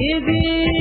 Easy.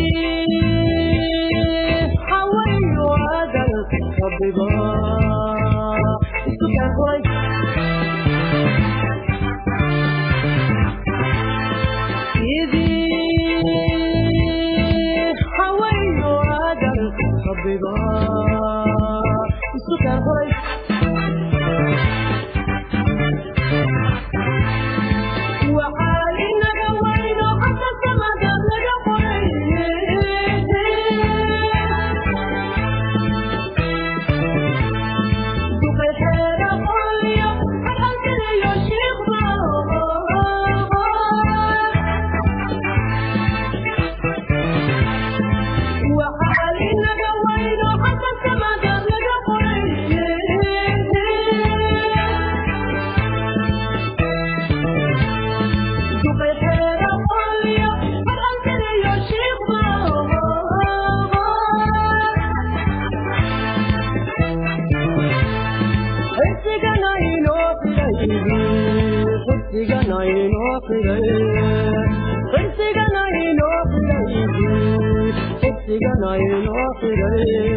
yanayın ahireli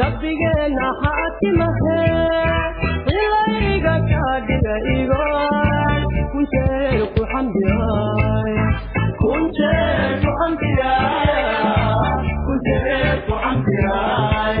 rabbigeena ha atimahe ilayga kaadhiga igo kunteer ku xamdiyaay kunteer ku xamdiyaay kunteer ku xamdiyaay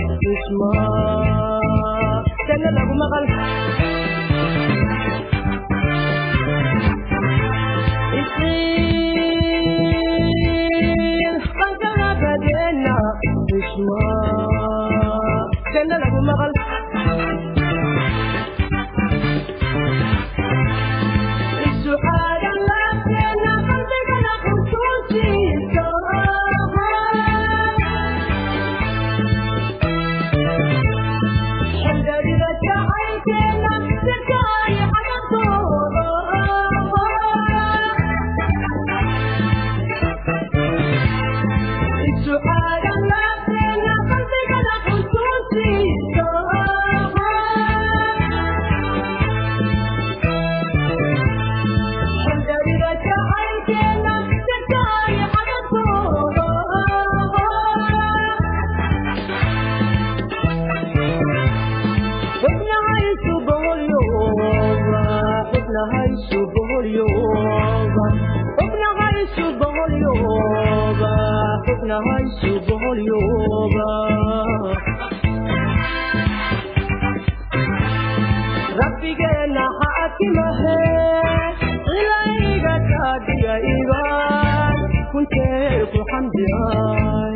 isma janna lagu maqal isma janna lagu maqal rabbigeena xaakimahe ilayga kaadiya ibaan kunteer ku xamdiyay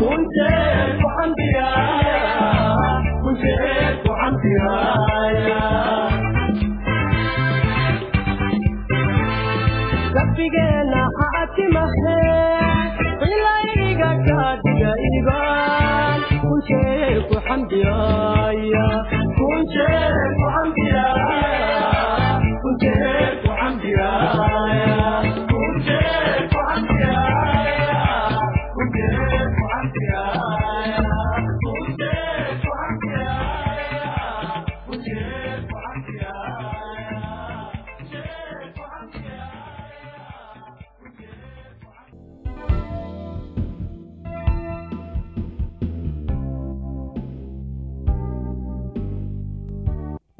kunteer ku xamdiyay kunteer ku xamdiyay rabbigeena kaadiya ibaan kunteer ku xamdiyaya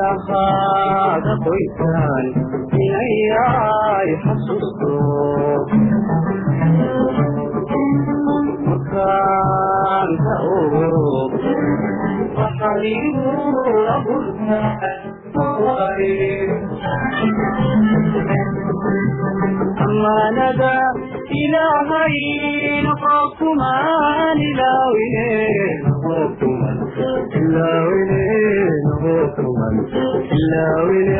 indhahaada qoysaan inayay xasuusto markaan ka ogo waxaligu amaanada ilaahay noqokumaan ilaawine noqokuman ilaawine noqokuman ilaawine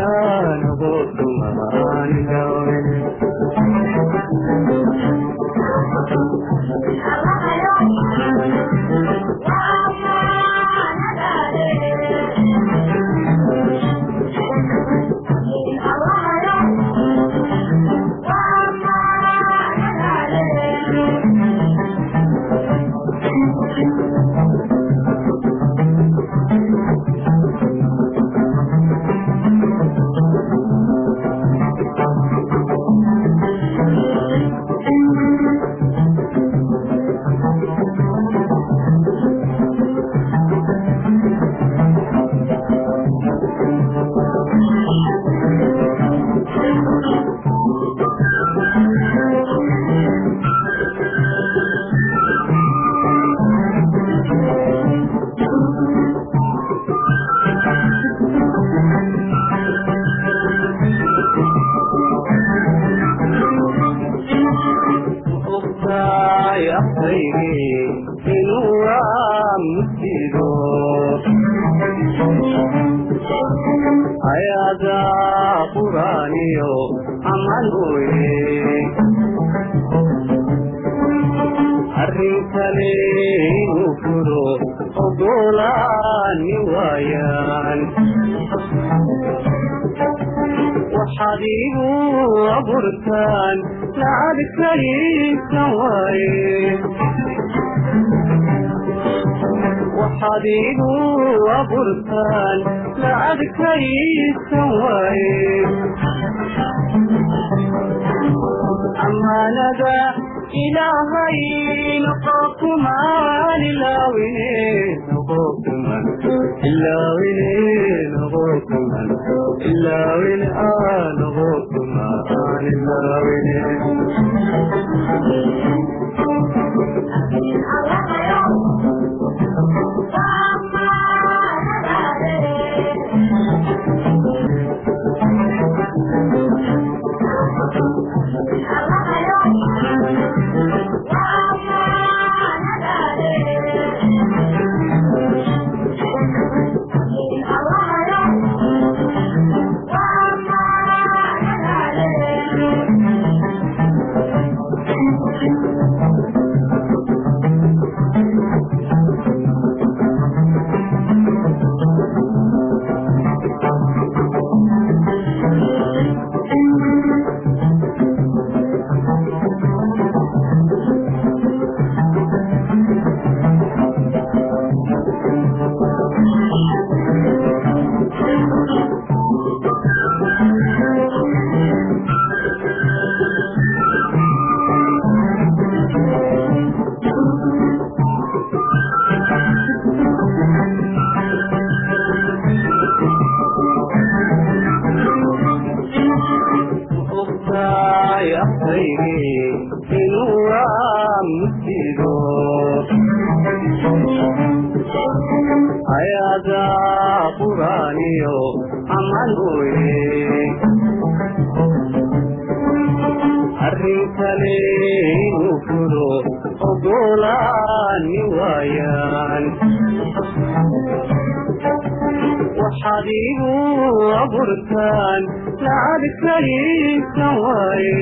iyo amaan ooye arrin kale inuu furo ogolaani waayaan waxaad igu abuurtaan lacag kaliisan waaye waxaad igu abuurtaan lacag kaliisan waaye amaanada ilaahay noqokumaan ilaawine noqokuman ilaawine noqokuman ilaawine aa noqokumaan ilaawine ogtahay waxaad igu abuurtaan lacagkaysan waaye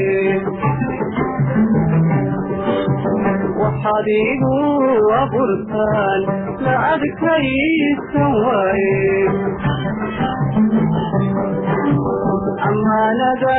waxaad igu abuurtaan lacagkaysan waaye amaanada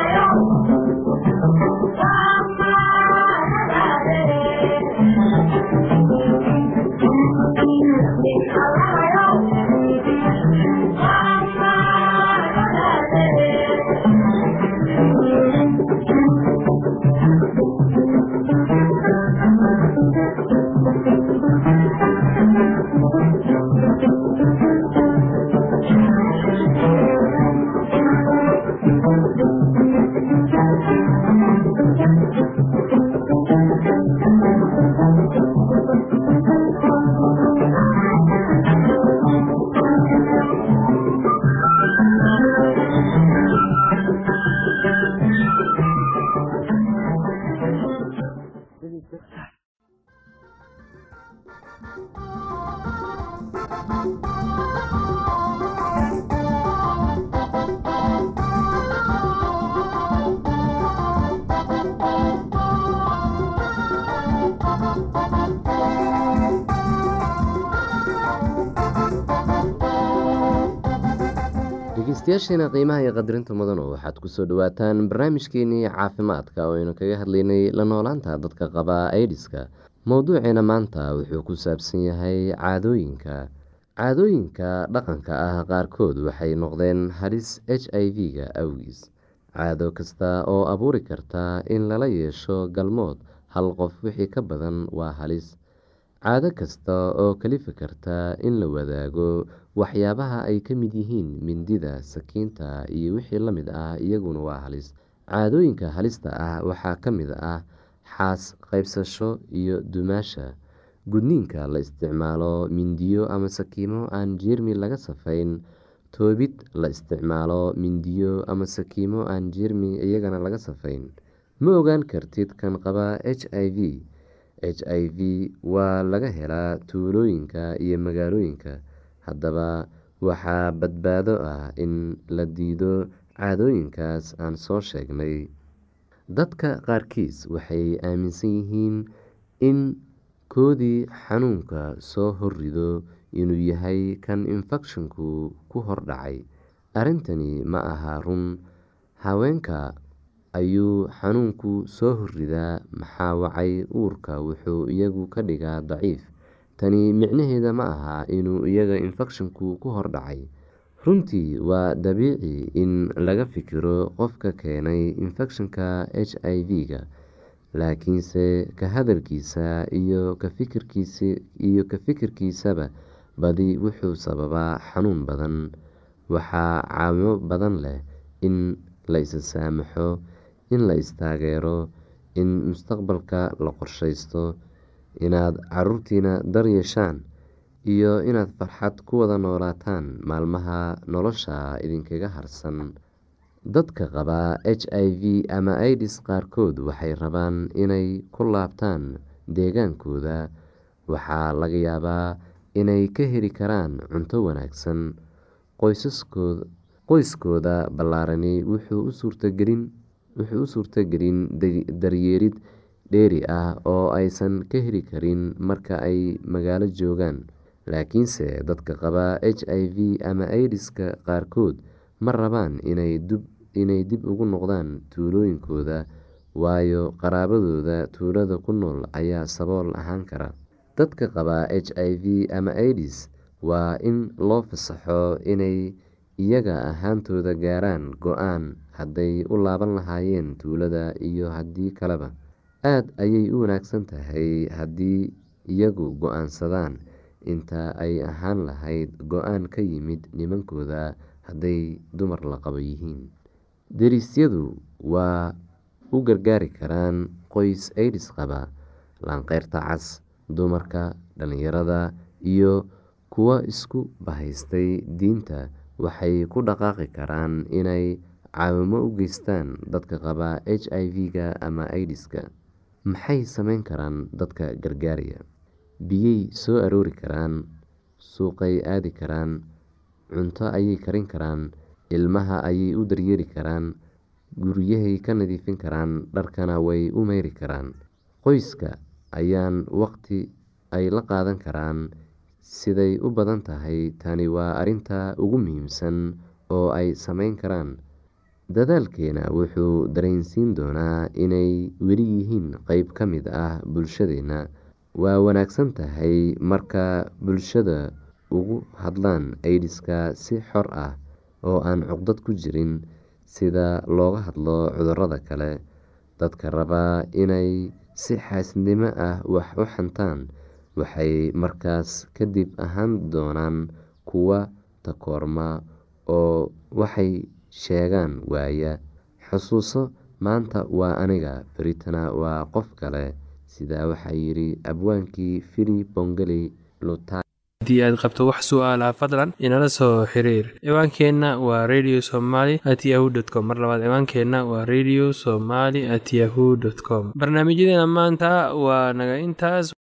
dhegeystayaasheena qiimaha iyo qadarinta mudanu waxaad ku soo dhawaataan barnaamijkeenii caafimaadka oo aynu kaga hadlaynay la noolaanta dadka qaba aidiska mowduuceena maanta wuxuu ku saabsan yahay caadooyinka. Caadooyinka dhaqanka ah qaarkood waxay noqdeen halis h i v-ga awgiis. Caado kasta oo abuuri karta in lala yeesho galmood hal qof wixii ka badan waa halis. Caado kasta oo kalifi karta in la wadaago waxyaabaha ay ka mid yihiin mindida sakiinta iyo wixii la mid ah iyaguna waa halis. Caadooyinka halista ah waxaa ka mid ah xaas qaybsasho iyo dumaasha. Gudniinka la isticmaalo mindiyo ama sakiimo aan jeermi laga safayn. Toobid la isticmaalo mindiyo ama sakiimo aan jeermi iyagana laga safayn. Ma ogaan kartid kan qaba h i v. H i v waa laga helaa tuulooyinka iyo magaalooyinka haddaba waxaa badbaado ah in la diido caadooyinkaas aan soo sheegnay. Dadka qaarkiis waxay aaminsan yihiin in koodii xanuunka soo horrido inuu yahay kan infekshanku ku hordhacay arrintani ma aha run haweenka ayuu xanuunku soo horridaa maxaa wacay? Uurka wuxuu iyagu ka dhigaa daciif tani micnaheeda ma aha inuu iyaga infekshanku ku hordhacay runtii waa dabiici in laga fikiro qofka keenay infekshanka v-ga laakiinse ka hadalkiisa iyo ka fikirkiisaba badi wuxuu sababaa xanuun badan. Waxaa caawimo badan leh in la isa saamaxo in la istaageero in mustaqbalka la qorsheysto inaad caruurtiina dar yeeshaan iyo inaad farxad ku wada noolaataan maalmaha nolosha idinkaga harsan. Dadka qaba h i v ama idis qaarkood waxay rabaan inay ku laabtaan deegaankooda. Waxaa laga yaabaa inay ka heli karaan cunto wanaagsan. Qoyskooda ballaarani wuxuu u suurtagelin daryeelid dheeri ah oo aysan ka heli karin marka ay magaalo joogaan. Laakiinse dadka qaba h i v ama idiska qaarkood ma rabaan inay dib ugu noqdaan tuulooyinkooda waayo qaraabadooda tuulada ku nool ayaa sabool ahaan kara. Dadka qaba h i v ama idis waa in loo fasaxo inay iyaga ahaantooda gaaraan go'aan hadday u laaban lahaayeen tuulada iyo haddii kaleba aada ayay u wanaagsan tahay haddii iyagu go'aansadaan. Inta ay ahaan lahayd go'aan ka yimid nimankooda hadday dumar la qabo yihiin. Derisyadu waa u gargaari karaan qoys idis qaba laanqeyrta cas dumarka dhalinyarada iyo kuwa isku bahaystay diinta. Waxay ku dhaqaaqi karaan inay caawimo u geystaan dadka qaba h i v-ga ama idiska maxay sameyn karaan dadka gargaaraya biyey soo aroori karaan suuqay aadi karaan cunto ayay karin karaan ilmaha ayay u daryeeri karaan guryahay ka nadiifin karaan dharkana way u meyri karaan. Qoyska ayaan waqti ay la qaadan karaan siday u badan tahay tani waa arinta ugu muhiimsan oo ay sameyn karaan dadaalkeena wuxuu dareensiin doonaa inay weli yihiin qeyb ka mid ah bulshadeena. Waa wanaagsan tahay marka bulshada ugu hadlaan idiska si xor ah oo aan cuqdad ku jirin sida looga hadlo cudurrada kale. Dadka rabaa inay si xaasnimo ah wax u xantaan waxay markaas kadib ahaan doonaan kuwa takoorma oo waxay sheegaan waaya xusuuso maanta waa aniga beritana waa qof kale. Sidaa waxaa yidhi abwaankii fili bongaley luta haddii aad qabto wax su'aalaha fadlan inala soo xiriir. Ciwaankeenna waa radio somaly at yahu t com. Mar labaad ciwaankeenna waa radio somaly at yahu com. Barnaamijyadeena maanta waa naga intaas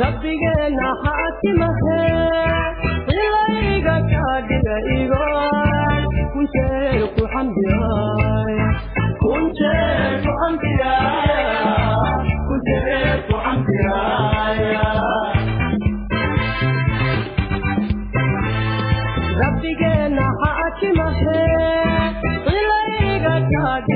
rabbigeena ha akimahe ilayga kaadhiga igo kunjeer ku xambiya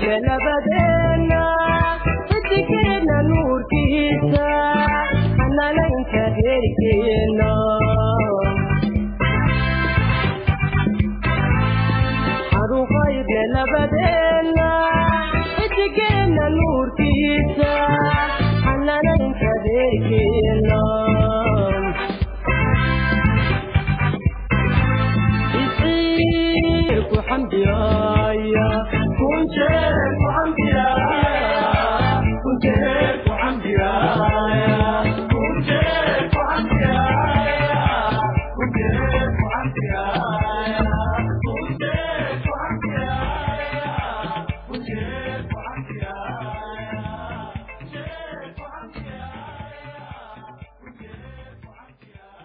cidna nabadeenna cidikeedna nuurkiisa hanalaynta heerkeena harufaydna nabadeenna cidikeedna nuurkiisa